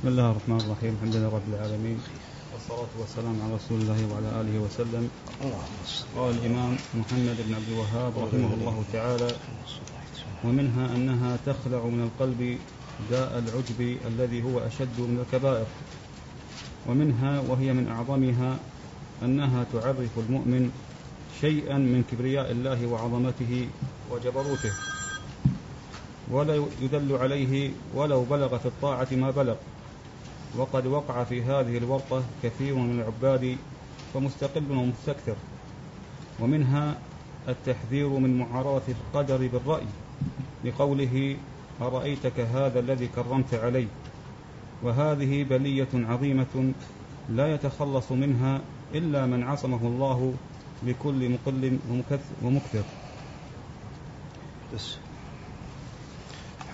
بسم الله الرحمن الرحيم. الحمد لله رب العالمين. والصلاة والسلام على رسول الله وعلى آله وسلم. قال الإمام محمد بن عبد الوهاب رحمه الله تعالى ومنها أنها تخلع من القلب داء العجب الذي هو أشد من الكبائر. ومنها وهي من أعظمها أنها تعرف المؤمن شيئا من كبرياء الله وعظمته وجبروته. ولا يدل عليه ولو بلغ في الطاعة ما بلغ. وقد وقع في هذه الورطة كثير من العباد فمستقل ومستكثر ومنها التحذير من معارضة القدر بالرأي لقوله أرأيتك هذا الذي كرمت علي؟ وهذه بلية عظيمة لا يتخلص منها إلا من عصمه الله بكل مقل ومكثر. بس.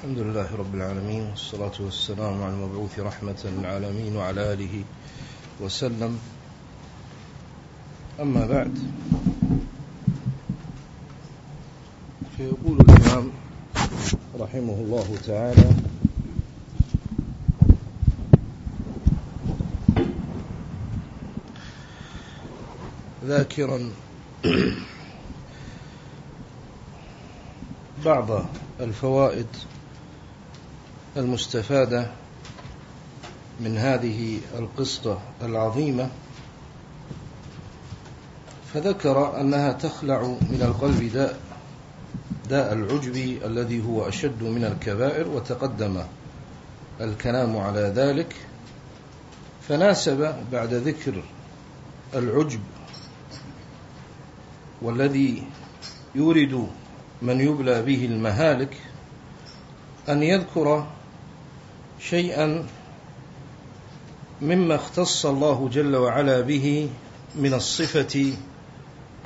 الحمد لله رب العالمين والصلاة والسلام على المبعوث رحمة للعالمين وعلى آله وسلم. أما بعد فيقول الإمام رحمه الله تعالى ذاكرا بعض الفوائد المستفادة من هذه القصة العظيمة فذكر أنها تخلع من القلب داء داء العجب الذي هو أشد من الكبائر وتقدم الكلام على ذلك. فناسب بعد ذكر العجب والذي يورد من يبلى به المهالك أن يذكر شيئا مما اختص الله جل وعلا به من الصفة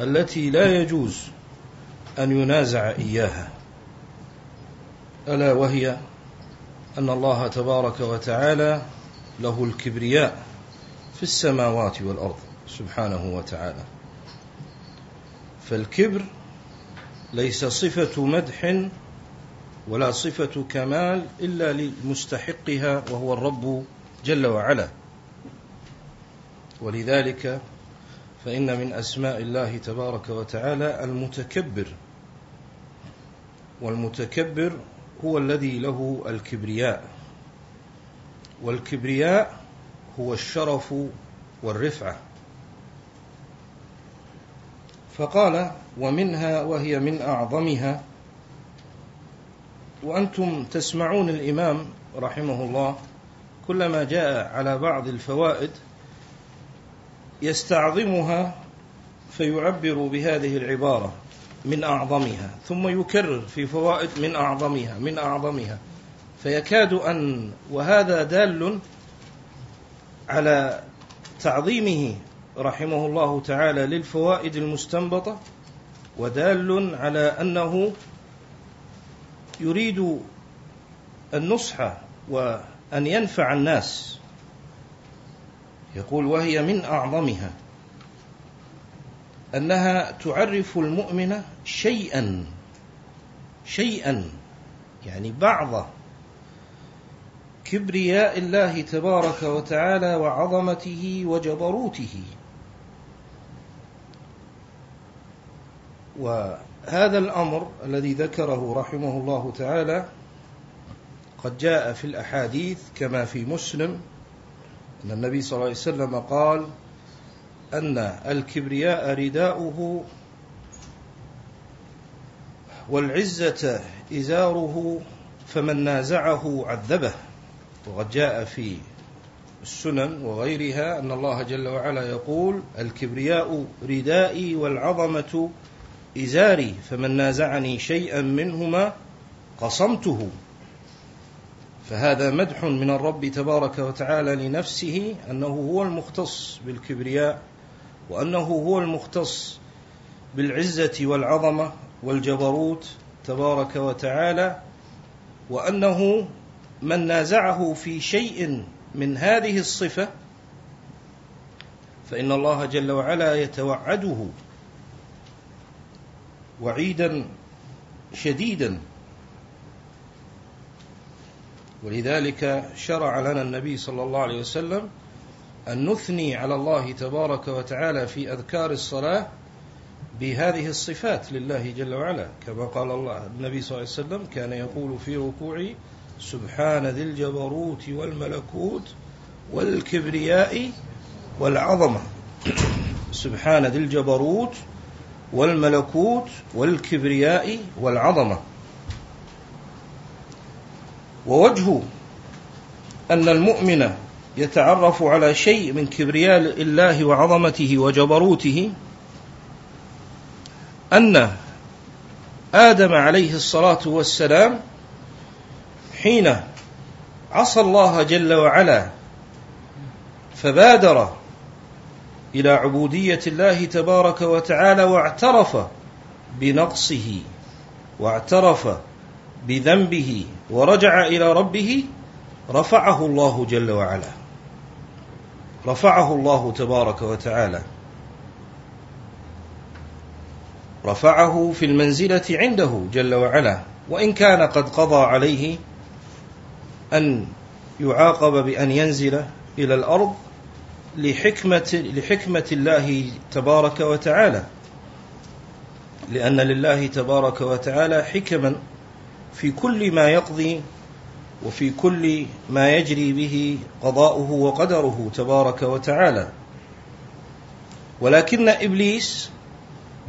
التي لا يجوز أن ينازع إياها ألا وهي أن الله تبارك وتعالى له الكبرياء في السماوات والأرض سبحانه وتعالى. فالكبر ليس صفة مدح ولا صفة كمال إلا لمستحقها وهو الرب جل وعلا. ولذلك فإن من أسماء الله تبارك وتعالى المتكبر والمتكبر هو الذي له الكبرياء. والكبرياء هو الشرف والرفعة. فقال ومنها وهي من أعظمها وأنتم تسمعون الإمام رحمه الله كلما جاء على بعض الفوائد يستعظمها فيعبر بهذه العبارة من أعظمها ثم يكرر في فوائد من أعظمها من أعظمها فيكاد أن وهذا دال على تعظيمه رحمه الله تعالى للفوائد المستنبطة ودال على أنه يريد النصح وأن ينفع الناس. يقول وهي من أعظمها أنها تعرف المؤمن شيئا شيئا يعني بعض كبرياء الله تبارك وتعالى وعظمته وجبروته. وهذا الأمر الذي ذكره رحمه الله تعالى قد جاء في الأحاديث كما في مسلم أن النبي صلى الله عليه وسلم قال أن الكبرياء رداؤه والعزة إزاره فمن نازعه عذبه. وقد جاء في السنن وغيرها أن الله جل وعلا يقول الكبرياء ردائي والعظمة إزاري فمن نازعني شيئا منهما قصمته. فهذا مدح من الرب تبارك وتعالى لنفسه أنه هو المختص بالكبرياء وأنه هو المختص بالعزة والعظمة والجبروت تبارك وتعالى وأنه من نازعه في شيء من هذه الصفة فإن الله جل وعلا يتوعده. وعيدا شديدا. ولذلك شرع لنا النبي صلى الله عليه وسلم أن نثني على الله تبارك وتعالى في أذكار الصلاة بهذه الصفات لله جل وعلا. كما قال الله النبي صلى الله عليه وسلم كان يقول في ركوعه سبحان ذي الجبروت والملكوت والكبرياء والعظمة. سبحان ذي الجبروت والملكوت والكبرياء والعظمة. ووجه أن المؤمن يتعرف على شيء من كبرياء الله وعظمته وجبروته أن آدم عليه الصلاة والسلام حين عصى الله جل وعلا فبادر إلى عبودية الله تبارك وتعالى واعترف بنقصه واعترف بذنبه ورجع إلى ربه رفعه الله جل وعلا. رفعه الله تبارك وتعالى. رفعه في المنزلة عنده جل وعلا. وإن كان قد قضى عليه أن يعاقب بأن ينزل إلى الأرض لحكمة, لحكمة الله تبارك وتعالى. لأن لله تبارك وتعالى حكما في كل ما يقضي وفي كل ما يجري به قضاؤه وقدره تبارك وتعالى. ولكن إبليس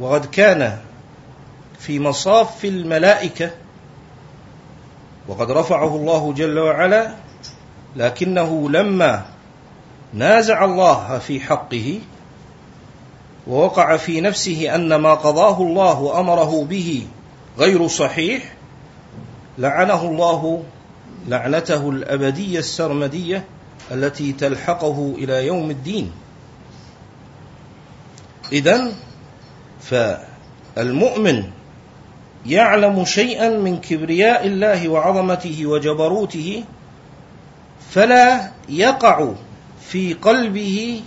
وقد كان في مصاف الملائكة وقد رفعه الله جل وعلا لكنه لما نازع الله في حقه ووقع في نفسه أن ما قضاه الله وأمره به غير صحيح لعنه الله لعنته الأبدية السرمدية التي تلحقه إلى يوم الدين. إذن فالمؤمن يعلم شيئا من كبرياء الله وعظمته وجبروته فلا يقع في قلبه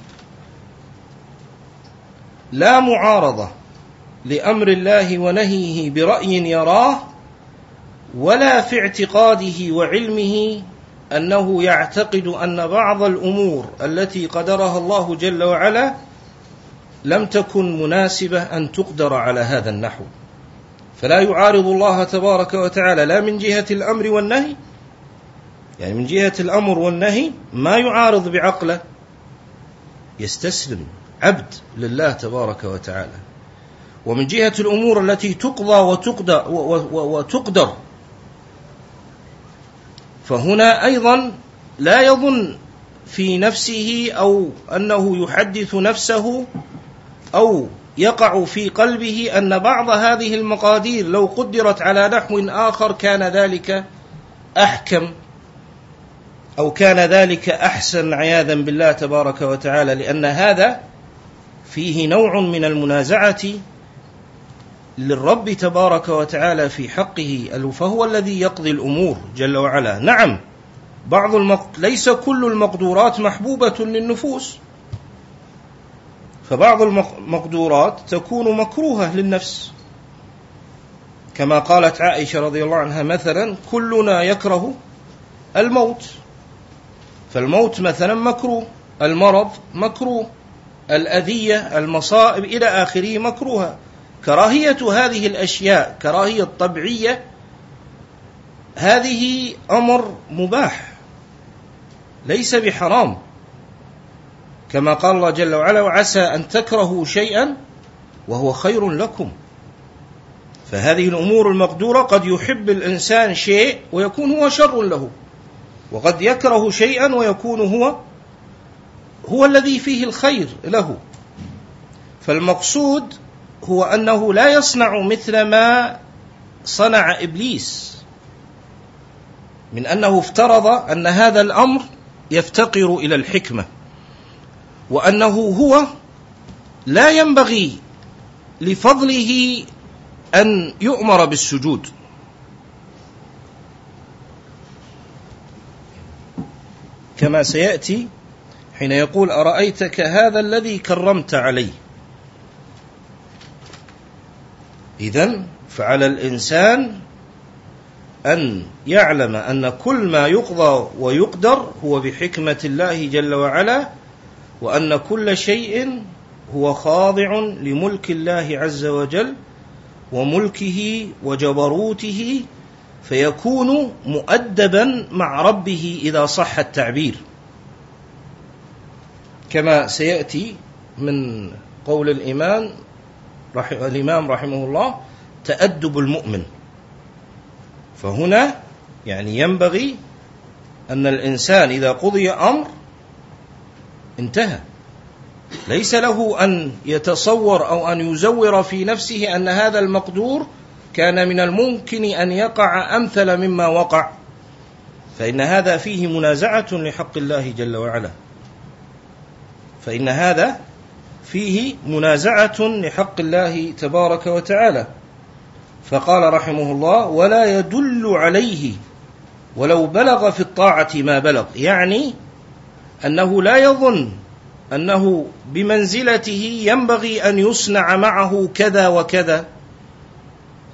لا معارضة لأمر الله ونهيه برأي يراه ولا في اعتقاده وعلمه أنه يعتقد أن بعض الأمور التي قدرها الله جل وعلا لم تكن مناسبة أن تقدر على هذا النحو. فلا يعارض الله تبارك وتعالى لا من جهة الأمر والنهي يعني من جهة الأمر والنهي ما يعارض بعقله يستسلم عبد لله تبارك وتعالى. ومن جهة الأمور التي تقضى وتقدر, وتقدر فهنا أيضا لا يظن في نفسه أو أنه يحدث نفسه أو يقع في قلبه أن بعض هذه المقادير لو قدرت على نحو آخر كان ذلك أحكم. أو كان ذلك أحسن عياذا بالله تبارك وتعالى لأن هذا فيه نوع من المنازعة للرب تبارك وتعالى في حقه فهو الذي يقضي الأمور جل وعلا. نعم بعض المق... ليس كل المقدورات محبوبة للنفوس فبعض المقدورات تكون مكروهة للنفس. كما قالت عائشة رضي الله عنها مثلا كلنا يكره الموت. فالموت مثلا مكروه المرض مكروه الأذية المصائب إلى آخره مكروهة. كراهية هذه الأشياء كراهية طبيعية هذه أمر مباح ليس بحرام. كما قال الله جل وعلا وعسى أن تكرهوا شيئا وهو خير لكم. فهذه الأمور المقدورة قد يحب الإنسان شيء ويكون هو شر له. وقد يكره شيئا ويكون هو هو الذي فيه الخير له. فالمقصود هو أنه لا يصنع مثل ما صنع إبليس من أنه افترض أن هذا الأمر يفتقر إلى الحكمة وأنه هو لا ينبغي لفضله أن يؤمر بالسجود. كما سيأتي حين يقول أرأيتك هذا الذي كرمت عليه اذا فعلى الإنسان أن يعلم أن كل ما يقضى ويقدر هو بحكمة الله جل وعلا وأن كل شيء هو خاضع لملك الله عز وجل وملكه وجبروته فيكون مؤدبا مع ربه إذا صح التعبير. كما سيأتي من قول الإمام رحم الإمام رحمه الله تأدب المؤمن. فهنا يعني ينبغي أن الإنسان إذا قضي أمر انتهى. ليس له أن يتصور أو أن يزور في نفسه أن هذا المقدور كان من الممكن أن يقع أمثل مما وقع. فإن هذا فيه منازعة لحق الله جل وعلا. فإن هذا فيه منازعة لحق الله تبارك وتعالى. فقال رحمه الله ولا يدل عليه ولو بلغ في الطاعة ما بلغ. يعني أنه لا يظن أنه بمنزلته ينبغي أن يصنع معه كذا وكذا.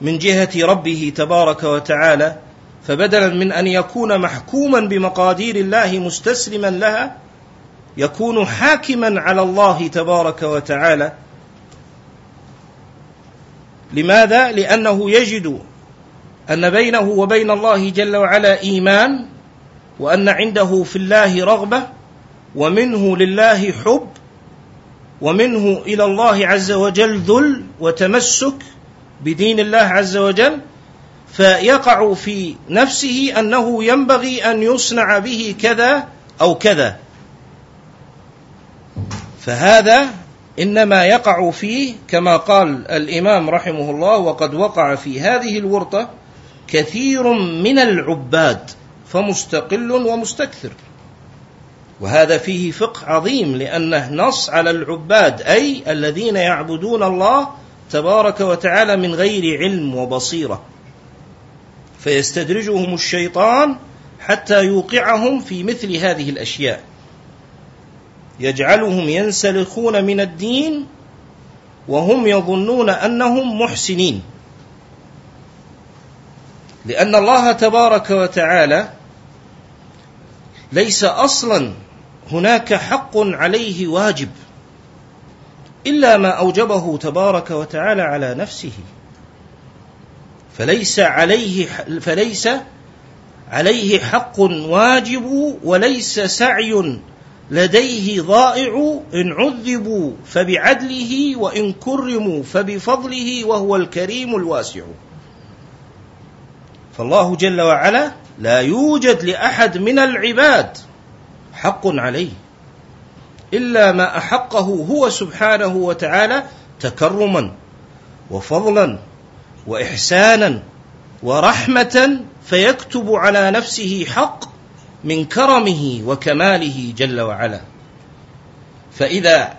من جهة ربه تبارك وتعالى فبدلا من أن يكون محكوما بمقادير الله مستسلما لها يكون حاكما على الله تبارك وتعالى. لماذا؟ لأنه يجد أن بينه وبين الله جل وعلا إيمان وأن عنده في الله رغبة ومنه لله حب ومنه إلى الله عز وجل ذل وتمسك بدين الله عز وجل فيقع في نفسه أنه ينبغي أن يصنع به كذا أو كذا. فهذا إنما يقع فيه كما قال الإمام رحمه الله وقد وقع في هذه الورطة كثير من العباد فمستقل ومستكثر. وهذا فيه فقه عظيم لأنه نص على العباد أي الذين يعبدون الله تبارك وتعالى من غير علم وبصيرة. فيستدرجهم الشيطان حتى يوقعهم في مثل هذه الأشياء. يجعلهم ينسلخون من الدين وهم يظنون أنهم محسنين. لأن الله تبارك وتعالى ليس أصلا هناك حق عليه واجب. إلا ما أوجبه تبارك وتعالى على نفسه. فليس عليه فليس عليه حق واجب وليس سعي لديه ضائع إن عذبوا فبعدله وإن كرموا فبفضله وهو الكريم الواسع. فالله جل وعلا لا يوجد لأحد من العباد حق عليه. إلا ما أحقه هو سبحانه وتعالى تكرما وفضلا وإحسانا ورحمة فيكتب على نفسه حق من كرمه وكماله جل وعلا. فإذا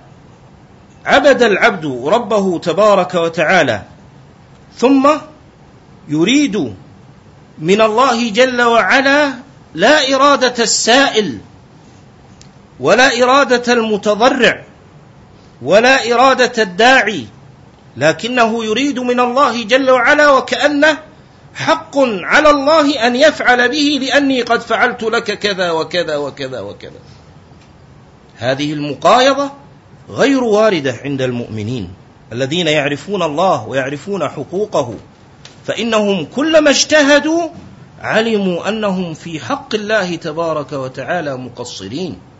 عبد العبد ربه تبارك وتعالى ثم يريد من الله جل وعلا لا إرادة السائل ولا إرادة المتضرع ولا إرادة الداعي لكنه يريد من الله جل وعلا وكأنه حق على الله أن يفعل به لأني قد فعلت لك كذا وكذا وكذا وكذا. هذه المقايضة غير واردة عند المؤمنين الذين يعرفون الله ويعرفون حقوقه فإنهم كلما اجتهدوا علموا أنهم في حق الله تبارك وتعالى مقصرين.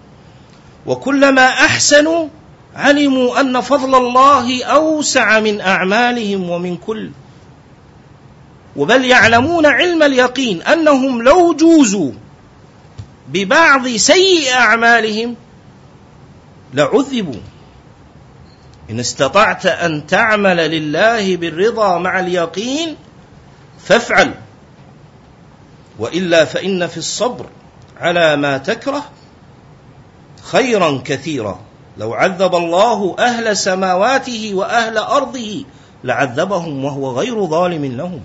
وكلما أحسنوا علموا أن فضل الله أوسع من أعمالهم ومن كل وبل يعلمون علم اليقين أنهم لو جوزوا ببعض سيء أعمالهم لعذبوا. إن استطعت أن تعمل لله بالرضا مع اليقين فافعل وإلا فإن في الصبر على ما تكره خيرا كثيرا. لو عذب الله أهل سماواته وأهل أرضه لعذبهم وهو غير ظالم لهم.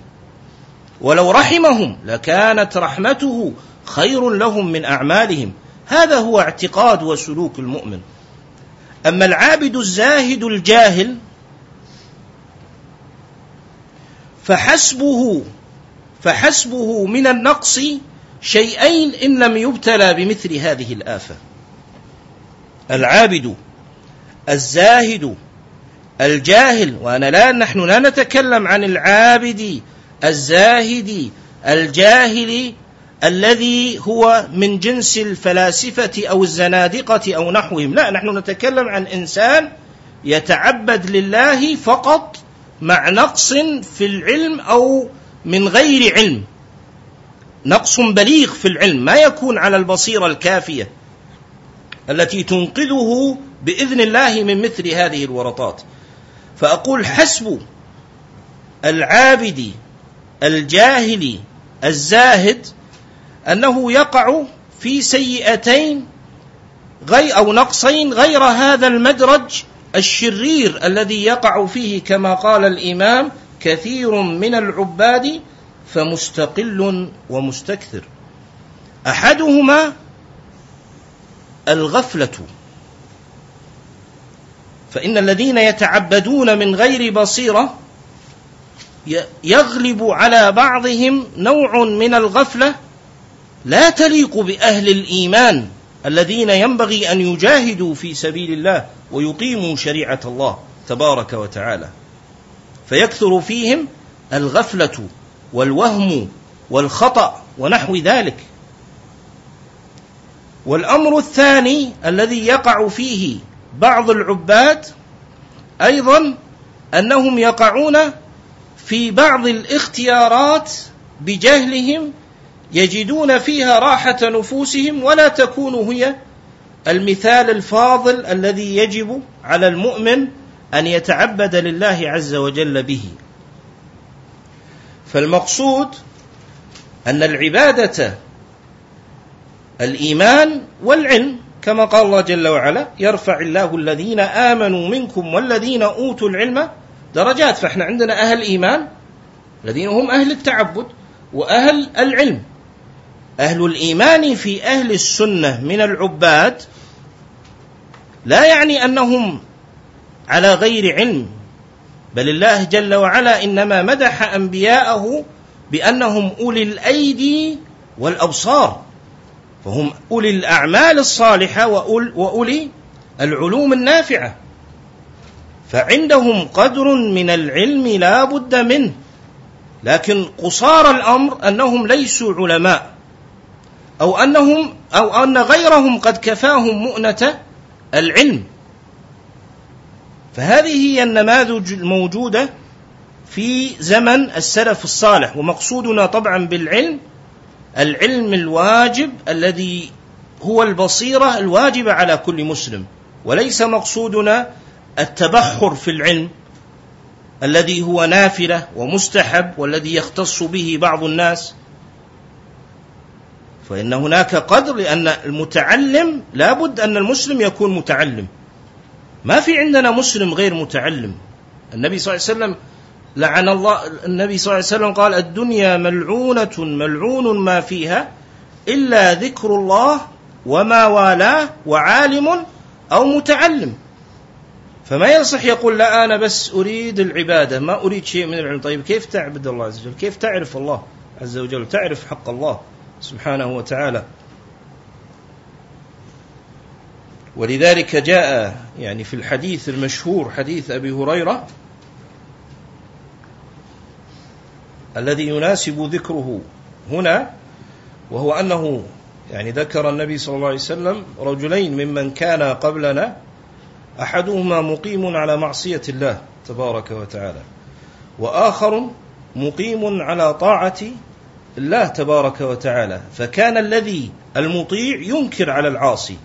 ولو رحمهم لكانت رحمته خير لهم من أعمالهم. هذا هو اعتقاد وسلوك المؤمن. أما العابد الزاهد الجاهل فحسبه فحسبه من النقص شيئين إن لم يبتلى بمثل هذه الآفة. العابد الزاهد الجاهل وأنا لا نحن لا نتكلم عن العابد الزاهد الجاهل الذي هو من جنس الفلاسفة أو الزنادقة أو نحوهم. لا نحن نتكلم عن إنسان يتعبد لله فقط مع نقص في العلم أو من غير علم. نقص بليغ في العلم ما يكون على البصيرة الكافية. التي تنقذه بإذن الله من مثل هذه الورطات. فأقول حسب العابد الجاهل الزاهد أنه يقع في سيئتين غير أو نقصين غير هذا المدرج الشرير الذي يقع فيه كما قال الإمام كثير من العباد فمستقل ومستكثر. أحدهما الغفلة. فإن الذين يتعبدون من غير بصيرة يغلب على بعضهم نوع من الغفلة لا تليق بأهل الإيمان الذين ينبغي أن يجاهدوا في سبيل الله ويقيموا شريعة الله تبارك وتعالى. فيكثر فيهم الغفلة والوهم والخطأ ونحو ذلك. والأمر الثاني الذي يقع فيه بعض العباد أيضا أنهم يقعون في بعض الاختيارات بجهلهم يجدون فيها راحة نفوسهم ولا تكون هي المثال الفاضل الذي يجب على المؤمن أن يتعبد لله عز وجل به. فالمقصود أن العبادة الإيمان والعلم كما قال الله جل وعلا يرفع الله الذين آمنوا منكم والذين أوتوا العلم درجات. فإحنا عندنا أهل إيمان الذين هم أهل التعبد وأهل العلم. أهل الإيمان في أهل السنة من العباد لا يعني أنهم على غير علم بل الله جل وعلا إنما مدح أنبياءه بأنهم أولي الأيدي والأبصار. فهم أولي الأعمال الصالحة وأولي العلوم النافعة. فعندهم قدر من العلم لا بد منه. لكن قصار الأمر أنهم ليسوا علماء. أو أنهم أو أن غيرهم قد كفاهم مؤنة العلم. فهذه هي النماذج الموجودة في زمن السلف الصالح. ومقصودنا طبعا بالعلم العلم الواجب الذي هو البصيرة الواجبة على كل مسلم وليس مقصودنا التبحر في العلم الذي هو نافلة ومستحب والذي يختص به بعض الناس. فإن هناك قدر لأن المتعلم لابد أن المسلم يكون متعلم. ما في عندنا مسلم غير متعلم. النبي صلى الله عليه وسلم لعن الله النبي صلى الله عليه وسلم قال الدنيا ملعونة ملعون ما فيها إلا ذكر الله وما والاه وعالم أو متعلم. فما يصح يقول لا أنا بس أريد العبادة ما أريد شيء من العلم. طيب كيف تعبد الله عز وجل؟ كيف تعرف الله عز وجل؟ تعرف حق الله سبحانه وتعالى. ولذلك جاء يعني في الحديث المشهور حديث أبي هريرة الذي يناسب ذكره هنا وهو أنه يعني ذكر النبي صلى الله عليه وسلم رجلين ممن كان قبلنا أحدهما مقيم على معصية الله تبارك وتعالى وآخر مقيم على طاعة الله تبارك وتعالى فكان الذي المطيع ينكر على العاصي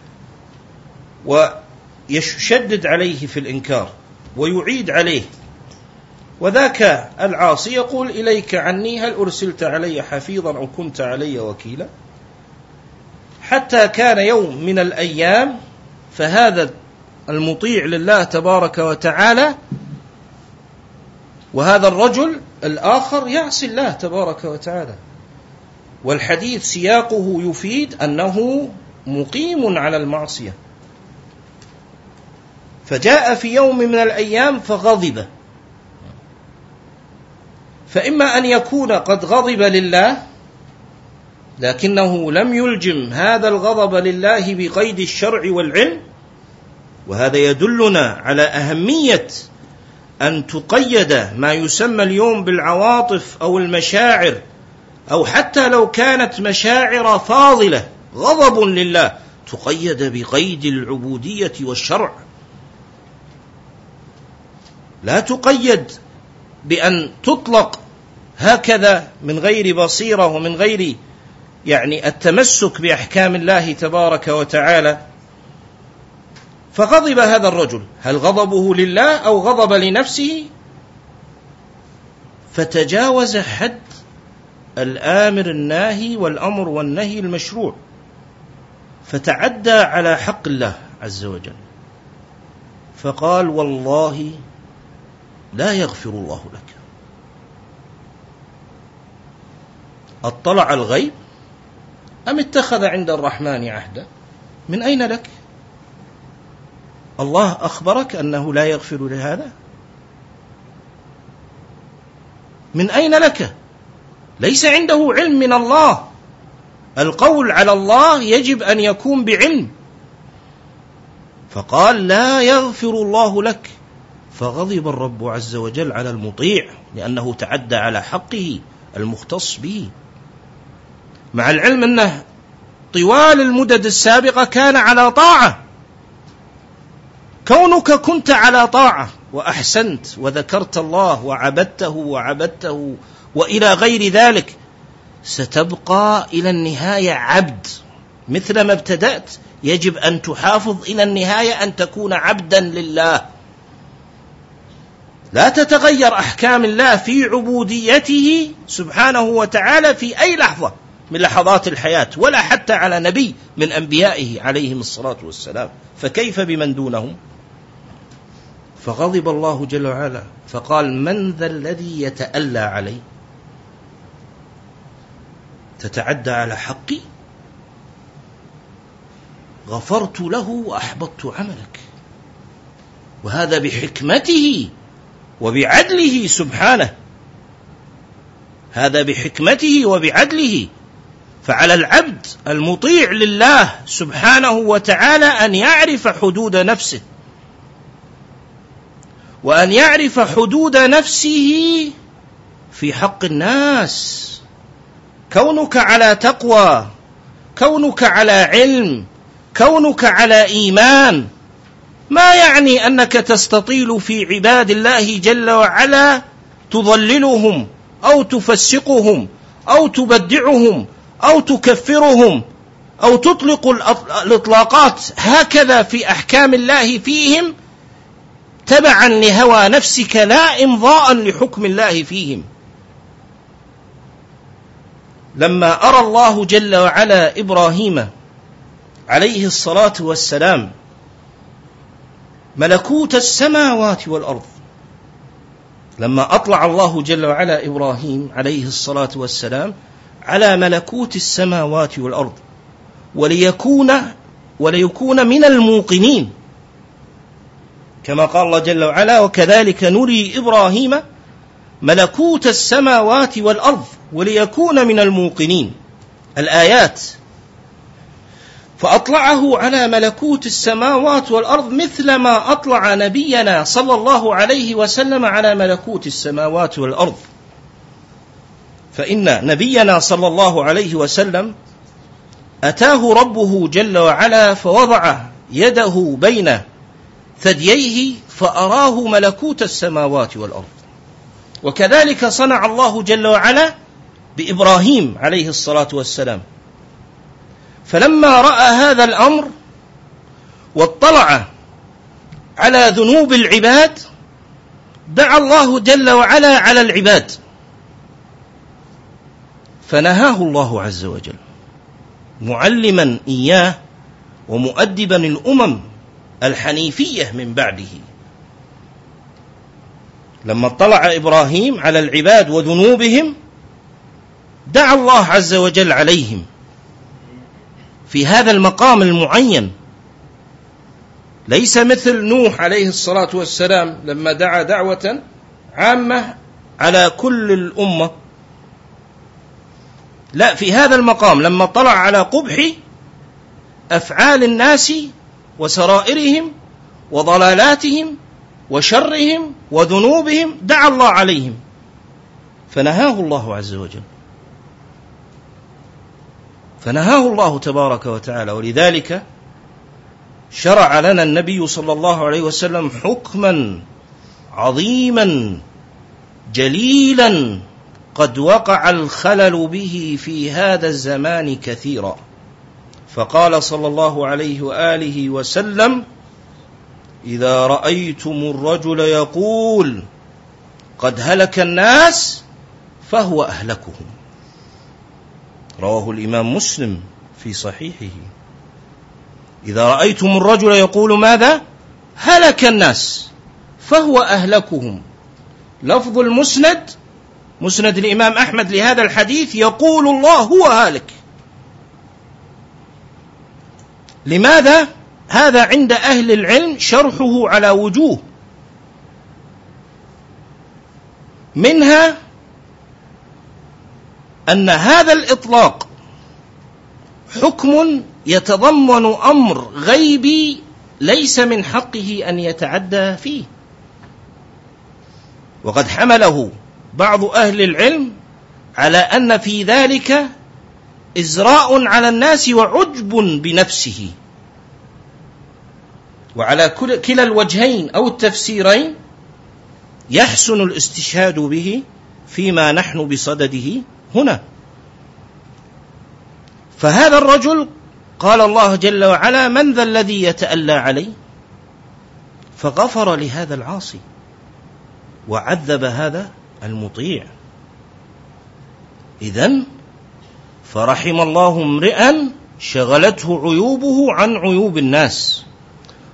ويشدد عليه في الإنكار ويعيد عليه وذاك العاصي يقول إليك عني هل أرسلت علي حفيظا أو كنت علي وكيلا؟ حتى كان يوم من الأيام فهذا المطيع لله تبارك وتعالى وهذا الرجل الآخر يعصي الله تبارك وتعالى. والحديث سياقه يفيد أنه مقيم على المعصية. فجاء في يوم من الأيام فغضب. فإما أن يكون قد غضب لله لكنه لم يلجم هذا الغضب لله بقيد الشرع والعلم وهذا يدلنا على أهمية أن تقيد ما يسمى اليوم بالعواطف أو المشاعر أو حتى لو كانت مشاعر فاضلة غضب لله تقيد بقيد العبودية والشرع. لا تقيد بأن تطلق هكذا من غير بصيرة ومن غير يعني التمسك بأحكام الله تبارك وتعالى. فغضب هذا الرجل هل غضبه لله أو غضب لنفسه؟ فتجاوز حد الآمر الناهي والأمر والنهي المشروع فتعدى على حق الله عز وجل. فقال والله لا يغفر الله لك. أطلع الغيب أم اتخذ عند الرحمن عهدا؟ من أين لك؟ الله أخبرك أنه لا يغفر لهذا؟ من أين لك؟ ليس عنده علم من الله. القول على الله يجب أن يكون بعلم. فقال لا يغفر الله لك. فغضب الرب عز وجل على المطيع لأنه تعدى على حقه المختص به. مع العلم أنه طوال المدد السابقة كان على طاعة. كونك كنت على طاعة وأحسنت وذكرت الله وعبدته وعبدته وإلى غير ذلك ستبقى إلى النهاية عبد. مثل ما ابتدأت يجب أن تحافظ إلى النهاية أن تكون عبدا لله. لا تتغير أحكام الله في عبوديته سبحانه وتعالى في أي لحظة. من لحظات الحياة ولا حتى على نبي من أنبيائه عليهم الصلاة والسلام. فكيف بمن دونهم؟ فغضب الله جل وعلا. فقال من ذا الذي يتألى علي؟ تتعدى على حقي؟ غفرت له وأحبطت عملك. وهذا بحكمته وبعدله سبحانه. هذا بحكمته وبعدله فعلى العبد المطيع لله سبحانه وتعالى أن يعرف حدود نفسه. وأن يعرف حدود نفسه في حق الناس. كونك على تقوى كونك على علم كونك على إيمان ما يعني أنك تستطيل في عباد الله جل وعلا تضللهم أو تفسقهم أو تبدعهم أو تكفرهم أو تطلق الإطلاقات هكذا في أحكام الله فيهم تبعا لهوى نفسك لا امضاء لحكم الله فيهم. لما أرى الله جل وعلا إبراهيم عليه الصلاة والسلام ملكوت السماوات والأرض لما أطلع الله جل وعلا إبراهيم عليه الصلاة والسلام على ملكوت السماوات والأرض وليكون وليكون من الموقنين. كما قال الله جل وعلا وكذلك نري إبراهيم ملكوت السماوات والأرض وليكون من الموقنين. الآيات. فأطلعه على ملكوت السماوات والأرض مثل ما أطلع نبينا صلى الله عليه وسلم على ملكوت السماوات والأرض. فإن نبينا صلى الله عليه وسلم أتاه ربه جل وعلا فوضع يده بين ثدييه فأراه ملكوت السماوات والأرض. وكذلك صنع الله جل وعلا بإبراهيم عليه الصلاة والسلام. فلما رأى هذا الأمر واطلع على ذنوب العباد دعا الله جل وعلا على العباد. فنهاه الله عز وجل. معلما إياه ومؤدبا الأمم الحنيفية من بعده. لما اطلع إبراهيم على العباد وذنوبهم دعا الله عز وجل عليهم. في هذا المقام المعين ليس مثل نوح عليه الصلاة والسلام لما دعا دعوة عامة على كل الأمة لا في هذا المقام لما اطلع على قبح أفعال الناس وسرائرهم وضلالاتهم وشرهم وذنوبهم دعا الله عليهم فنهاه الله عز وجل. فنهاه الله تبارك وتعالى ولذلك شرع لنا النبي صلى الله عليه وسلم حكما عظيما جليلا قد وقع الخلل به في هذا الزمان كثيرا. فقال صلى الله عليه وآله وسلم إذا رأيتم الرجل يقول قد هلك الناس فهو أهلكهم. رواه الإمام مسلم في صحيحه. إذا رأيتم الرجل يقول ماذا؟ هلك الناس فهو أهلكهم. لفظ المسند مسند الإمام أحمد لهذا الحديث يقول الله هو هالك. لماذا؟ هذا عند أهل العلم شرحه على وجوه. منها أن هذا الإطلاق حكم يتضمن أمر غيبي ليس من حقه أن يتعدى فيه. وقد حمله بعض أهل العلم على أن في ذلك إزراء على الناس وعجب بنفسه. وعلى كلا الوجهين أو التفسيرين يحسن الاستشهاد به فيما نحن بصدده هنا. فهذا الرجل قال الله جل وعلا من ذا الذي يتألى علي؟ فغفر لهذا العاصي. وعذب هذا المطيع. إذا فرحم الله امرئا شغلته عيوبه عن عيوب الناس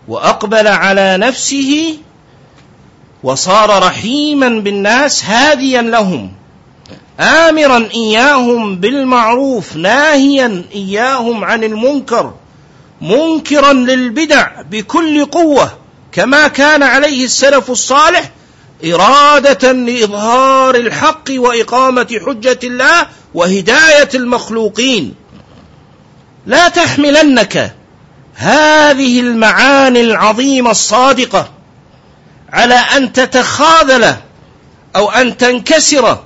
وأقبل على نفسه وصار رحيما بالناس هاديا لهم امرا إياهم بالمعروف ناهيا إياهم عن المنكر منكرا للبدع بكل قوة كما كان عليه السلف الصالح إرادة لإظهار الحق وإقامة حجة الله وهداية المخلوقين. لا تحملنك هذه المعاني العظيمة الصادقة على أن تتخاذل أو أن تنكسر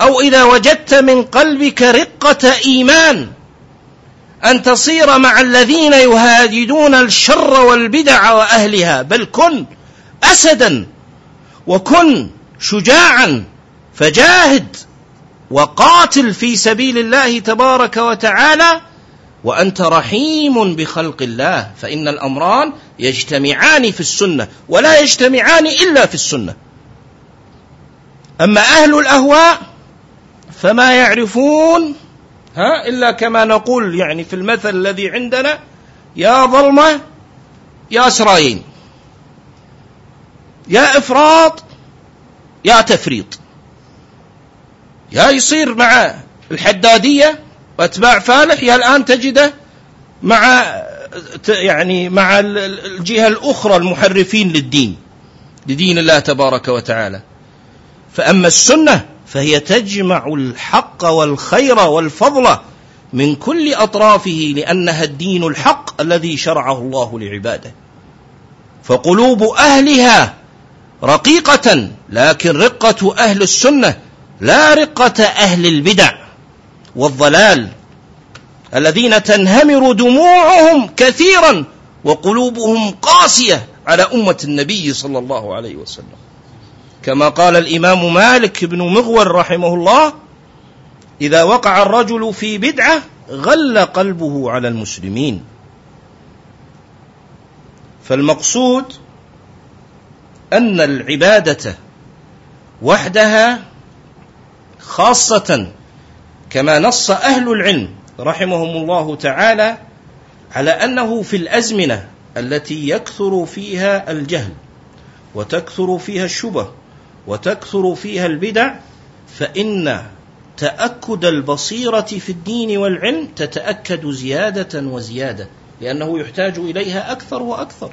أو إذا وجدت من قلبك رقة إيمان أن تصير مع الذين يهاجدون الشر والبدع وأهلها. بل كن اسدا وكن شجاعا فجاهد وقاتل في سبيل الله تبارك وتعالى وأنت رحيم بخلق الله فإن الأمران يجتمعان في السنة ولا يجتمعان إلا في السنة. أما أهل الأهواء فما يعرفون ها إلا كما نقول يعني في المثل الذي عندنا يا ظلمة يا اسرائيل يا إفراط يا تفريط. يا يصير مع الحدادية وأتباع فالح يا الآن تجده مع يعني مع الجهة الأخرى المحرفين للدين لدين الله تبارك وتعالى. فأما السنة فهي تجمع الحق والخير والفضل من كل أطرافه لأنها الدين الحق الذي شرعه الله لعباده. فقلوب أهلها رقيقة لكن رقة أهل السنة لا رقة أهل البدع والضلال الذين تنهمر دموعهم كثيرا وقلوبهم قاسية على أمة النبي صلى الله عليه وسلم. كما قال الإمام مالك بن مغول رحمه الله إذا وقع الرجل في بدعة غل قلبه على المسلمين. فالمقصود أن العبادة وحدها خاصة كما نص أهل العلم رحمهم الله تعالى على أنه في الأزمنة التي يكثر فيها الجهل وتكثر فيها الشبه وتكثر فيها البدع فإن تأكد البصيرة في الدين والعلم تتأكد زيادة وزيادة لأنه يحتاج إليها أكثر وأكثر.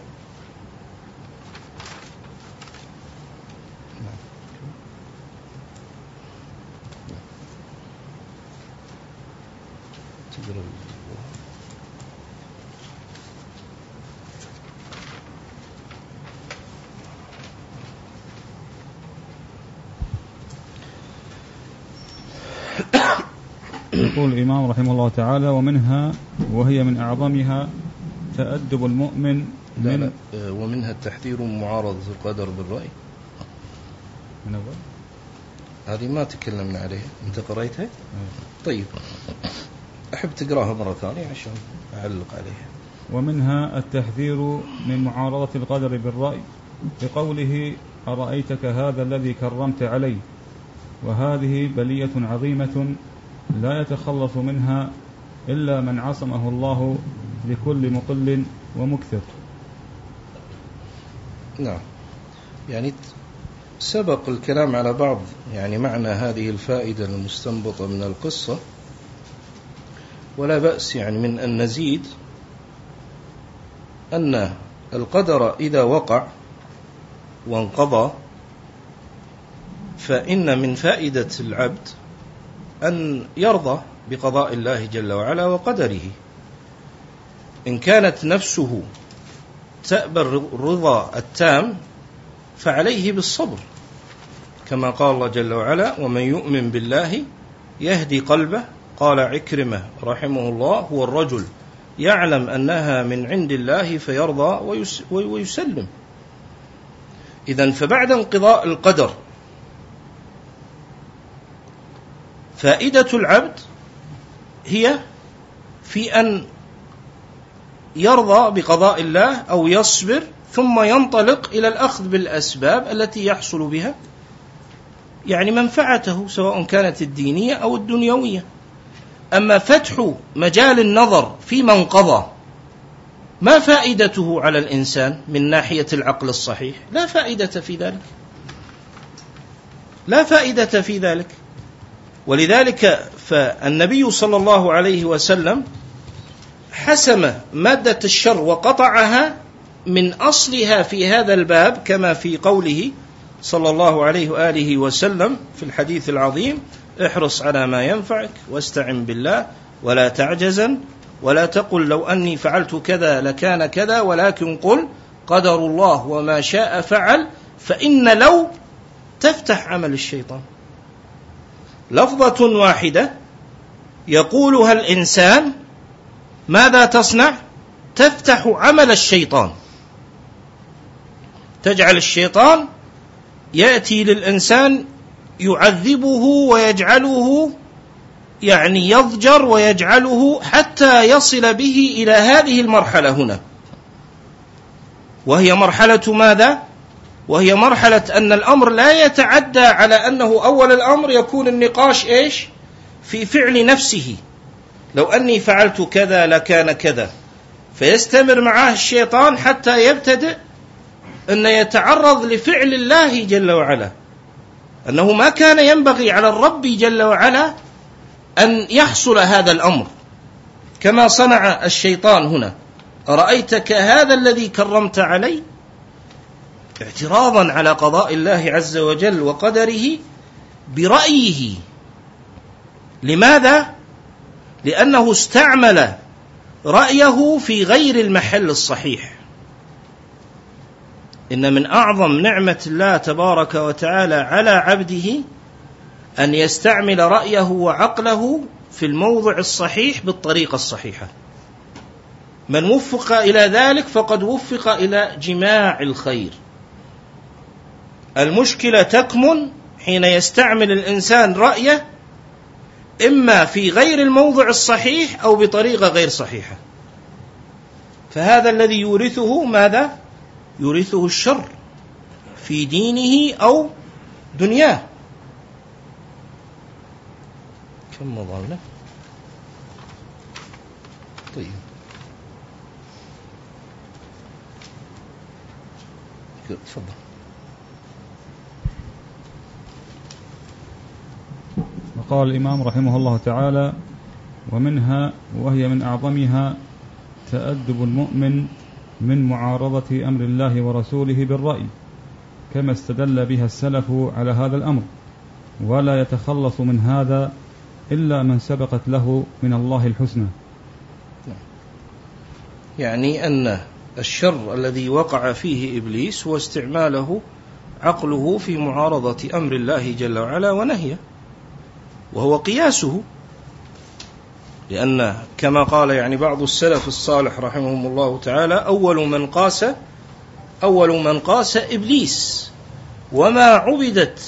يقول الإمام رحمه الله تعالى ومنها وهي من أعظمها تأدب المؤمن لا من لا آه، ومنها التحذير من معارضة القدر بالرأي. من أول؟ هذه ما تكلمنا عليها. أنت قريتها؟ أيوة. طيب. أحب تقراها مرة ثانية عشان أعلق عليها. ومنها التحذير من معارضة القدر بالرأي بقوله أرأيتك هذا الذي كرمت عليه وهذه بلية عظيمة لا يتخلص منها إلا من عصمه الله لكل مقل ومكثر. نعم. يعني سبق الكلام على بعض يعني معنى هذه الفائدة المستنبطة من القصة. ولا بأس يعني من أن نزيد أن القدر إذا وقع وانقضى فإن من فائدة العبد أن يرضى بقضاء الله جل وعلا وقدره. إن كانت نفسه تأبى الرضا التام فعليه بالصبر كما قال الله جل وعلا ومن يؤمن بالله يهدي قلبه. قال عكرمة رحمه الله هو الرجل يعلم أنها من عند الله فيرضى ويس ويسلم. إذا فبعد انقضاء القدر فائدة العبد هي في أن يرضى بقضاء الله أو يصبر ثم ينطلق إلى الأخذ بالأسباب التي يحصل بها يعني منفعته سواء كانت الدينية أو الدنيوية. أما فتح مجال النظر في من قضى ما فائدته على الإنسان من ناحية العقل الصحيح؟ لا فائدة في ذلك. لا فائدة في ذلك. ولذلك فالنبي صلى الله عليه وسلم حسم مادة الشر وقطعها من أصلها في هذا الباب كما في قوله صلى الله عليه وآله وسلم في الحديث العظيم احرص على ما ينفعك واستعن بالله ولا تعجزا ولا تقل لو أني فعلت كذا لكان كذا ولكن قل قدر الله وما شاء فعل فإن لو تفتح عمل الشيطان. لفظة واحدة يقولها الإنسان ماذا تصنع؟ تفتح عمل الشيطان تجعل الشيطان يأتي للإنسان يعذبه ويجعله يعني يضجر ويجعله حتى يصل به إلى هذه المرحلة هنا وهي مرحلة ماذا؟ وهي مرحلة أن الأمر لا يتعدى على أنه أول الأمر يكون النقاش إيش؟ في فعل نفسه. لو أني فعلت كذا لكان كذا. فيستمر معه الشيطان حتى يبتدئ أن يتعرض لفعل الله جل وعلا. أنه ما كان ينبغي على الرب جل وعلا أن يحصل هذا الأمر. كما صنع الشيطان هنا. أرأيتك هذا الذي كرمت علي؟ اعتراضا على قضاء الله عز وجل وقدره برأيه. لماذا؟ لأنه استعمل رأيه في غير المحل الصحيح. إن من أعظم نعمة الله تبارك وتعالى على عبده أن يستعمل رأيه وعقله في الموضع الصحيح بالطريقة الصحيحة. من وفق إلى ذلك فقد وفق إلى جماع الخير. المشكلة تكمن حين يستعمل الإنسان رأيه إما في غير الموضع الصحيح أو بطريقة غير صحيحة. فهذا الذي يورثه ماذا؟ يورثه الشر في دينه أو دنياه. كم مضى طيب. تفضل. وقال الإمام رحمه الله تعالى ومنها وهي من أعظمها تأدب المؤمن من معارضة أمر الله ورسوله بالرأي كما استدل بها السلف على هذا الأمر ولا يتخلص من هذا إلا من سبقت له من الله الحسنى. يعني أن الشر الذي وقع فيه إبليس هو استعماله عقله في معارضة أمر الله جل وعلا ونهيه. وهو قياسه. لأن كما قال يعني بعض السلف الصالح رحمهم الله تعالى أول من قاس أول من قاس إبليس. وما عبدت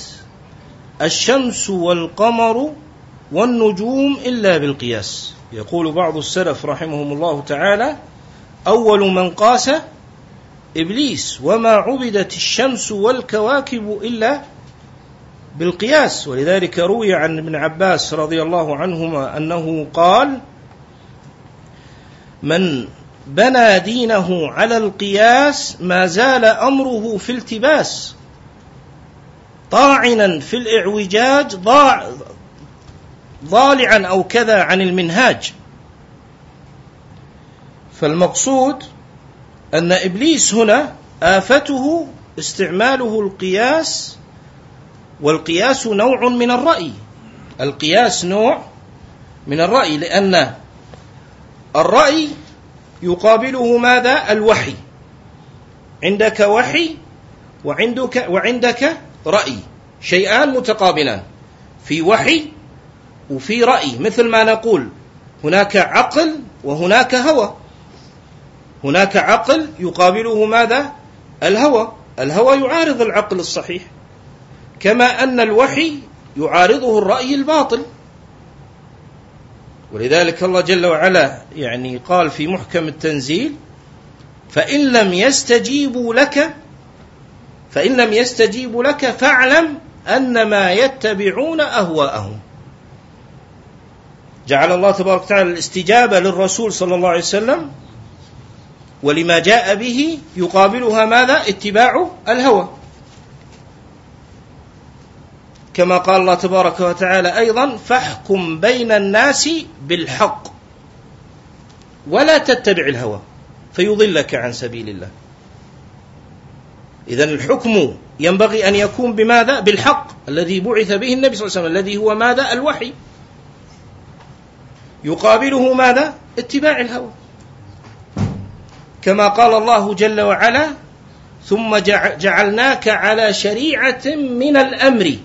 الشمس والقمر والنجوم إلا بالقياس. يقول بعض السلف رحمهم الله تعالى أول من قاس إبليس. وما عبدت الشمس والكواكب إلا بالقياس. ولذلك روي عن ابن عباس رضي الله عنهما أنه قال من بنى دينه على القياس ما زال أمره في التباس. طاعنا في الإعوجاج ضاع ضالعا أو كذا عن المنهاج. فالمقصود أن إبليس هنا آفته استعماله القياس والقياس نوع من الرأي. القياس نوع من الرأي لأن الرأي يقابله ماذا؟ الوحي. عندك وحي وعندك وعندك رأي. شيئان متقابلان. في وحي وفي رأي. مثل ما نقول هناك عقل وهناك هوى. هناك عقل يقابله ماذا؟ الهوى. الهوى يعارض العقل الصحيح. كما أن الوحي يعارضه الرأي الباطل. ولذلك الله جل وعلا يعني قال في محكم التنزيل فإن لم يستجيبوا لك فإن لم يستجيبوا لك فاعلم أنما يتبعون أهواءهم. جعل الله تبارك وتعالى الاستجابة للرسول صلى الله عليه وسلم ولما جاء به يقابلها ماذا؟ اتباع الهوى. كما قال الله تبارك وتعالى أيضا فاحكم بين الناس بالحق. ولا تتبع الهوى فيضلك عن سبيل الله. اذا الحكم ينبغي أن يكون بماذا؟ بالحق الذي بعث به النبي صلى الله عليه وسلم الذي هو ماذا؟ الوحي. يقابله ماذا؟ اتباع الهوى. كما قال الله جل وعلا ثم جعلناك على شريعة من الأمر.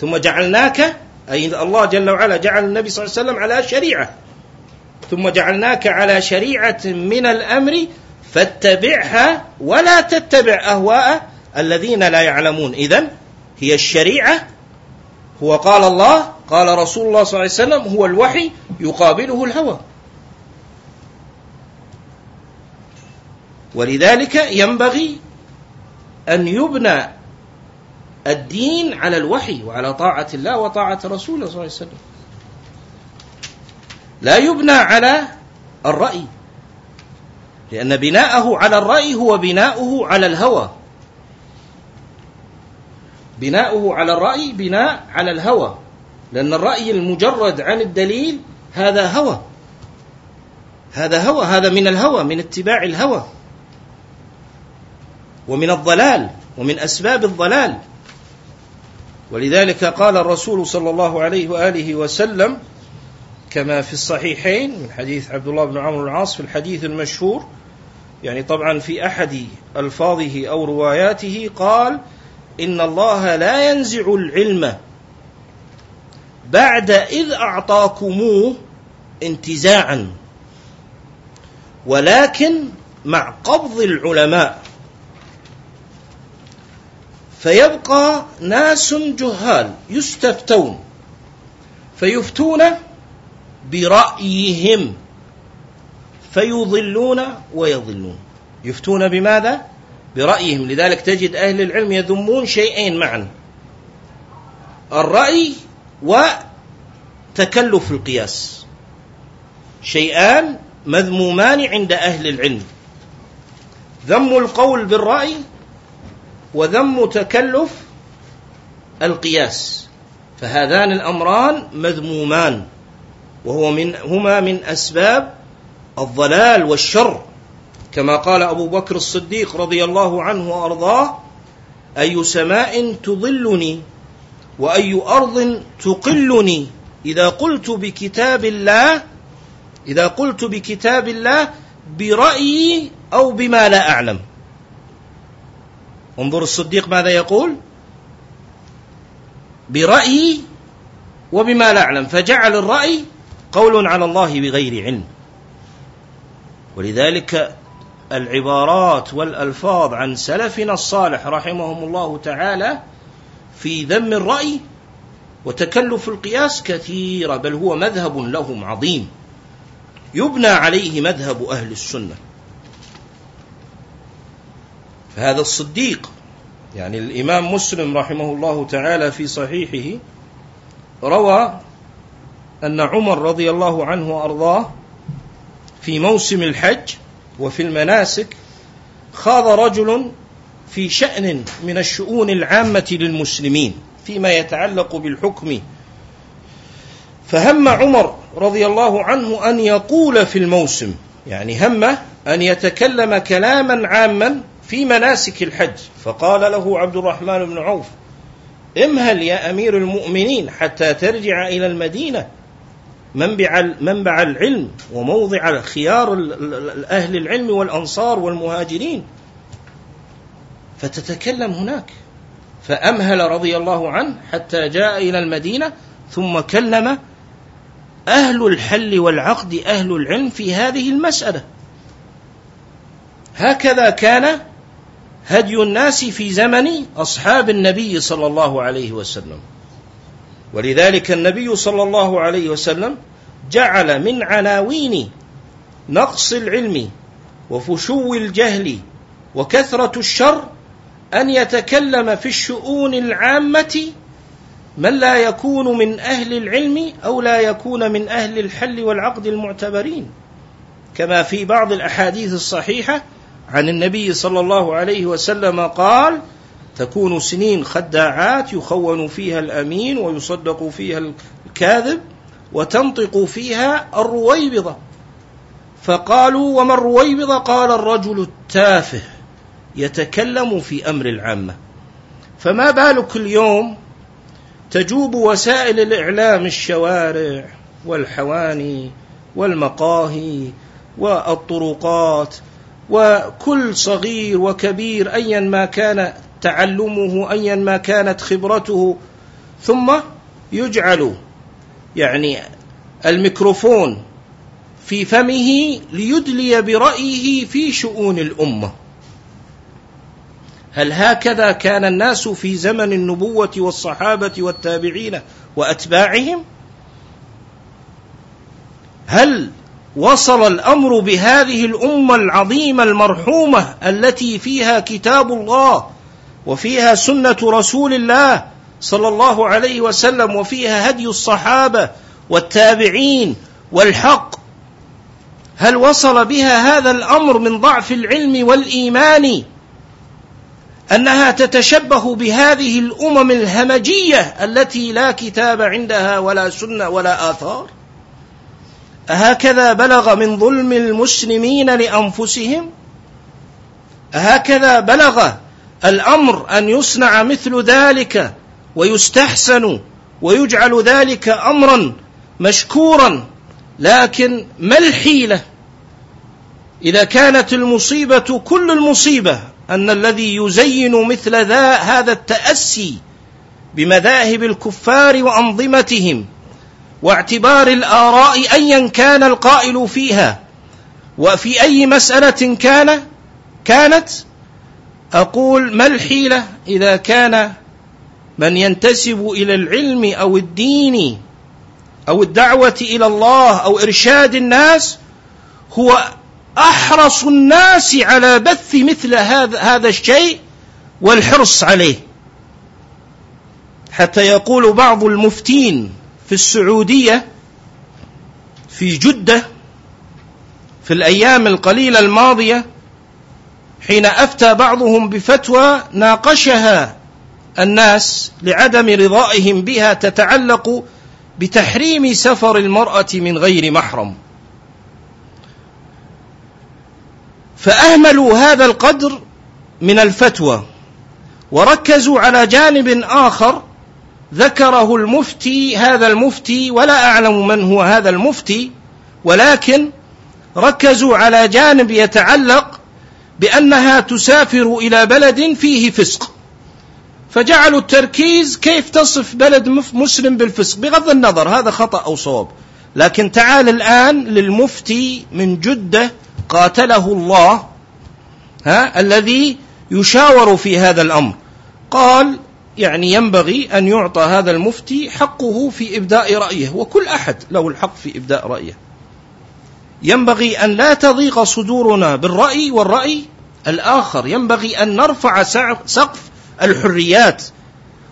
ثم جعلناك أي الله جل وعلا جعل النبي صلى الله عليه وسلم على شريعة. ثم جعلناك على شريعة من الأمر فاتبعها ولا تتبع أهواء الذين لا يعلمون. إذا هي الشريعة. هو قال الله قال رسول الله صلى الله عليه وسلم هو الوحي يقابله الهوى. ولذلك ينبغي أن يبنى الدين على الوحي وعلى طاعة الله وطاعة رسوله صلى الله عليه وسلم. لا يبنى على الرأي لأن بناءه على الرأي هو بناؤه على الهوى. بناؤه على الرأي بناء على الهوى لأن الرأي المجرد عن الدليل هذا هوى. هذا هوى هذا من الهوى من اتباع الهوى. ومن الضلال ومن أسباب الضلال. ولذلك قال الرسول صلى الله عليه وآله وسلم كما في الصحيحين من حديث عبد الله بن عمرو العاص في الحديث المشهور يعني طبعا في أحد ألفاظه أو رواياته قال إن الله لا ينزع العلم بعد إذ أعطاكموه انتزاعا ولكن مع قبض العلماء. فيبقى ناس جهال يستفتون فيفتون برأيهم فيضلون ويضلون. يفتون بماذا؟ برأيهم. لذلك تجد أهل العلم يذمون شيئين معا الرأي وتكلف القياس. شيئان مذمومان عند أهل العلم. ذم القول بالرأي وذم تكلف القياس فهذان الأمران مذمومان وهو من هما من أسباب الضلال والشر. كما قال أبو بكر الصديق رضي الله عنه وأرضاه أي سماء تظلني وأي أرض تقلني. إذا قلت بكتاب الله إذا قلت بكتاب الله برأيي أو بما لا أعلم. انظر الصديق ماذا يقول؟ برأيي وبما لا أعلم فجعل الرأي قول على الله بغير علم. ولذلك العبارات والألفاظ عن سلفنا الصالح رحمهم الله تعالى في ذم الرأي وتكلف القياس كثيرة بل هو مذهب لهم عظيم. يبنى عليه مذهب أهل السنة. فهذا الصديق. يعني الإمام مسلم رحمه الله تعالى في صحيحه روى أن عمر رضي الله عنه وأرضاه في موسم الحج وفي المناسك خاض رجل في شأن من الشؤون العامة للمسلمين فيما يتعلق بالحكم. فهم عمر رضي الله عنه أن يقول في الموسم يعني هم أن يتكلم كلاما عاما في مناسك الحج. فقال له عبد الرحمن بن عوف امهل يا أمير المؤمنين حتى ترجع إلى المدينة. منبع منبع العلم وموضع خيار أهل العلم والأنصار والمهاجرين. فتتكلم هناك. فأمهل رضي الله عنه حتى جاء إلى المدينة ثم كلم أهل الحل والعقد أهل العلم في هذه المسألة. هكذا كان هدي الناس في زمن أصحاب النبي صلى الله عليه وسلم. ولذلك النبي صلى الله عليه وسلم جعل من عناوين نقص العلم وفشو الجهل وكثرة الشر أن يتكلم في الشؤون العامة من لا يكون من أهل العلم أو لا يكون من أهل الحل والعقد المعتبرين. كما في بعض الأحاديث الصحيحة عن النبي صلى الله عليه وسلم قال تكون سنين خداعات يخون فيها الأمين ويصدق فيها الكاذب وتنطق فيها الرويبضة. فقالوا وما الرويبضة؟ قال الرجل التافه يتكلم في أمر العامة. فما بالك اليوم تجوب وسائل الإعلام الشوارع والحواني والمقاهي والطرقات وكل صغير وكبير ايا ما كان تعلمه ايا ما كانت خبرته ثم يجعل يعني الميكروفون في فمه ليدلي برأيه في شؤون الأمة. هل هكذا كان الناس في زمن النبوة والصحابة والتابعين وأتباعهم؟ هل وصل الأمر بهذه الأمة العظيمة المرحومة التي فيها كتاب الله وفيها سنة رسول الله صلى الله عليه وسلم وفيها هدي الصحابة والتابعين والحق. هل وصل بها هذا الأمر من ضعف العلم والإيمان؟ أنها تتشبه بهذه الأمم الهمجية التي لا كتاب عندها ولا سنة ولا آثار؟ أهكذا بلغ من ظلم المسلمين لأنفسهم؟ أهكذا بلغ الأمر أن يصنع مثل ذلك ويستحسن ويجعل ذلك أمرا مشكورا لكن ما الحيلة؟ إذا كانت المصيبة كل المصيبة أن الذي يزين مثل ذا هذا التأسي بمذاهب الكفار وأنظمتهم واعتبار الآراء أيا كان القائل فيها. وفي أي مسألة كان كانت؟ أقول ما الحيلة إذا كان من ينتسب إلى العلم أو الدين أو الدعوة إلى الله أو إرشاد الناس هو أحرص الناس على بث مثل هذا هذا الشيء والحرص عليه. حتى يقول بعض المفتين في السعودية في جدة في الأيام القليلة الماضية حين أفتى بعضهم بفتوى ناقشها الناس لعدم رضائهم بها تتعلق بتحريم سفر المرأة من غير محرم. فأهملوا هذا القدر من الفتوى وركزوا على جانب آخر ذكره المفتي هذا المفتي ولا أعلم من هو هذا المفتي ولكن ركزوا على جانب يتعلق بأنها تسافر إلى بلد فيه فسق. فجعلوا التركيز كيف تصف بلد مسلم بالفسق. بغض النظر هذا خطأ أو صواب. لكن تعال الآن للمفتي من جدة قاتله الله ها الذي يشاور في هذا الأمر. قال يعني ينبغي أن يعطى هذا المفتي حقه في إبداء رأيه وكل أحد له الحق في إبداء رأيه. ينبغي أن لا تضيق صدورنا بالرأي والرأي الآخر. ينبغي أن نرفع سقف الحريات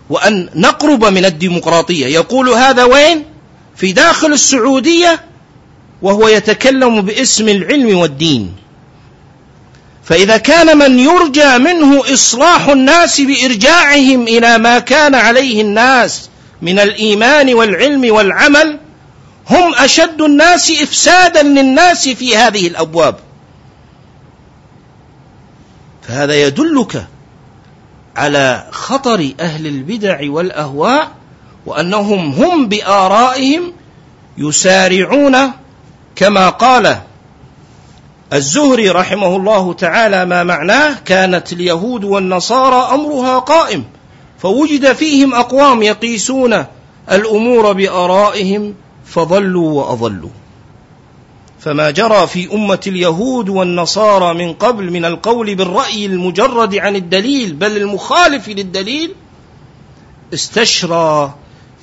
وأن نقرب من الديمقراطية. يقول هذا وين؟ في داخل السعودية وهو يتكلم باسم العلم والدين. فإذا كان من يرجى منه إصلاح الناس بإرجاعهم إلى ما كان عليه الناس من الإيمان والعلم والعمل هم أشد الناس إفسادا للناس في هذه الأبواب. فهذا يدلك على خطر أهل البدع والأهواء وأنهم هم بآرائهم يسارعون كما قال الزهري رحمه الله تعالى ما معناه كانت اليهود والنصارى أمرها قائم فوجد فيهم أقوام يقيسون الأمور بآرائهم فضلوا وأضلوا. فما جرى في أمة اليهود والنصارى من قبل من القول بالرأي المجرد عن الدليل بل المخالف للدليل استشرى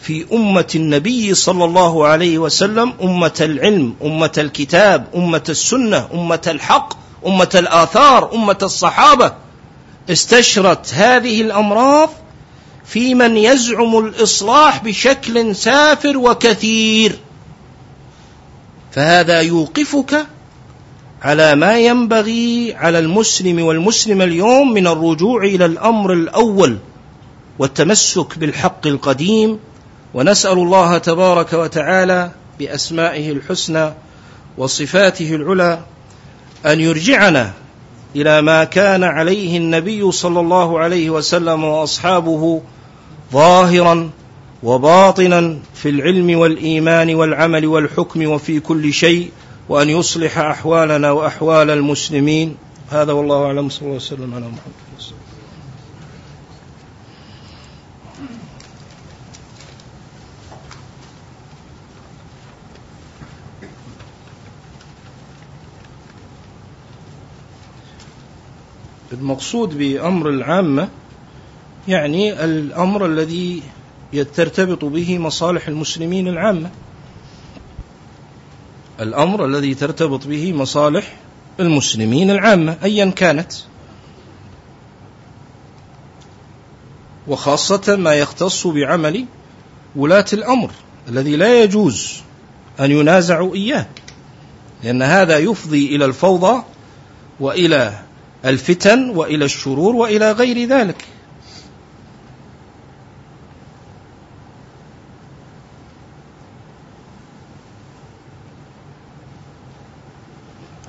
في أمة النبي صلى الله عليه وسلم أمة العلم أمة الكتاب أمة السنة أمة الحق أمة الآثار أمة الصحابة. استشرت هذه الأمراض في من يزعم الإصلاح بشكل سافر وكثير. فهذا يوقفك على ما ينبغي على المسلم والمسلم اليوم من الرجوع إلى الأمر الأول والتمسك بالحق القديم ونسأل الله تبارك وتعالى بأسمائه الحسنى وصفاته العلى أن يرجعنا إلى ما كان عليه النبي صلى الله عليه وسلم وأصحابه ظاهرا وباطنا في العلم والإيمان والعمل والحكم وفي كل شيء وأن يصلح أحوالنا وأحوال المسلمين. هذا والله أعلم. صلى الله وسلم على محمد. المقصود بأمر العامة يعني الأمر الذي ترتبط به مصالح المسلمين العامة. الأمر الذي ترتبط به مصالح المسلمين العامة أيا كانت. وخاصة ما يختص بعمل ولاة الأمر الذي لا يجوز أن ينازعوا إياه لأن هذا يفضي إلى الفوضى وإلى الفتن وإلى الشرور وإلى غير ذلك.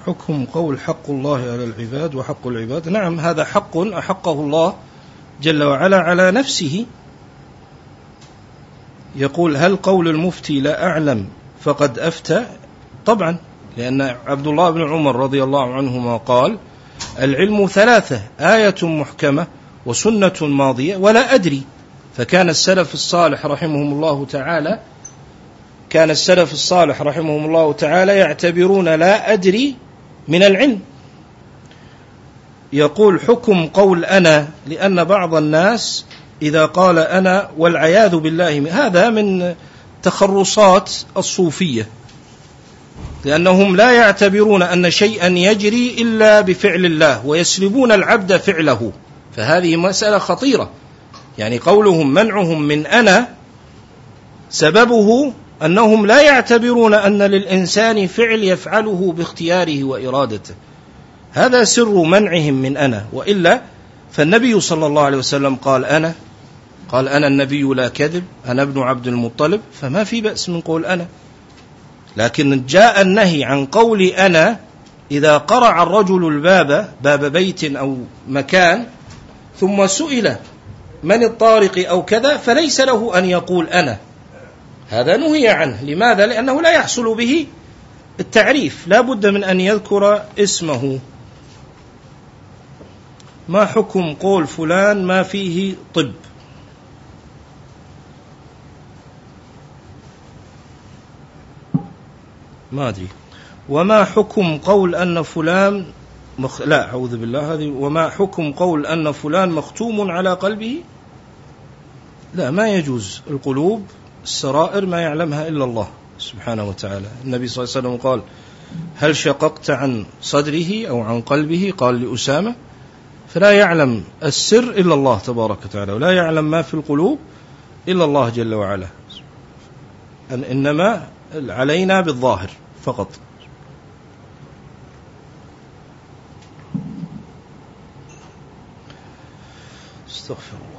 حكم قول حق الله على العباد وحق العباد. نعم هذا حق أحقه الله جل وعلا على نفسه. يقول هل قول المفتي لا أعلم فقد أفتى؟ طبعا لأن عبد الله بن عمر رضي الله عنهما قال العلم ثلاثة آية محكمة وسنة ماضية ولا أدري. فكان السلف الصالح رحمهم الله تعالى كان السلف الصالح رحمهم الله تعالى يعتبرون لا أدري من العلم. يقول حكم قول أنا لأن بعض الناس إذا قال أنا والعياذ بالله هذا من تخرصات الصوفية. لأنهم لا يعتبرون أن شيئا يجري إلا بفعل الله ويسلبون العبد فعله. فهذه مسألة خطيرة. يعني قولهم منعهم من أنا سببه أنهم لا يعتبرون أن للإنسان فعل يفعله باختياره وإرادته. هذا سر منعهم من أنا. وإلا فالنبي صلى الله عليه وسلم قال أنا قال أنا النبي لا كذب أنا ابن عبد المطلب فما في بأس من قول أنا. لكن جاء النهي عن قول أنا إذا قرع الرجل الباب باب بيت أو مكان ثم سئل من الطارق أو كذا فليس له أن يقول أنا. هذا نهي عنه. لماذا؟ لأنه لا يحصل به التعريف. لا بد من أن يذكر اسمه. ما حكم قول فلان؟ ما فيه طب. ما أدري. وما حكم قول أن فلان مخ... لا أعوذ بالله هذه وما حكم قول أن فلان مختوم على قلبه؟ لا ما يجوز. القلوب السرائر ما يعلمها إلا الله سبحانه وتعالى. النبي صلى الله عليه وسلم قال هل شققت عن صدره أو عن قلبه؟ قال لأسامة فلا يعلم السر إلا الله تبارك وتعالى ولا يعلم ما في القلوب إلا الله جل وعلا. إنما علينا بالظاهر. فقط. استغفر الله.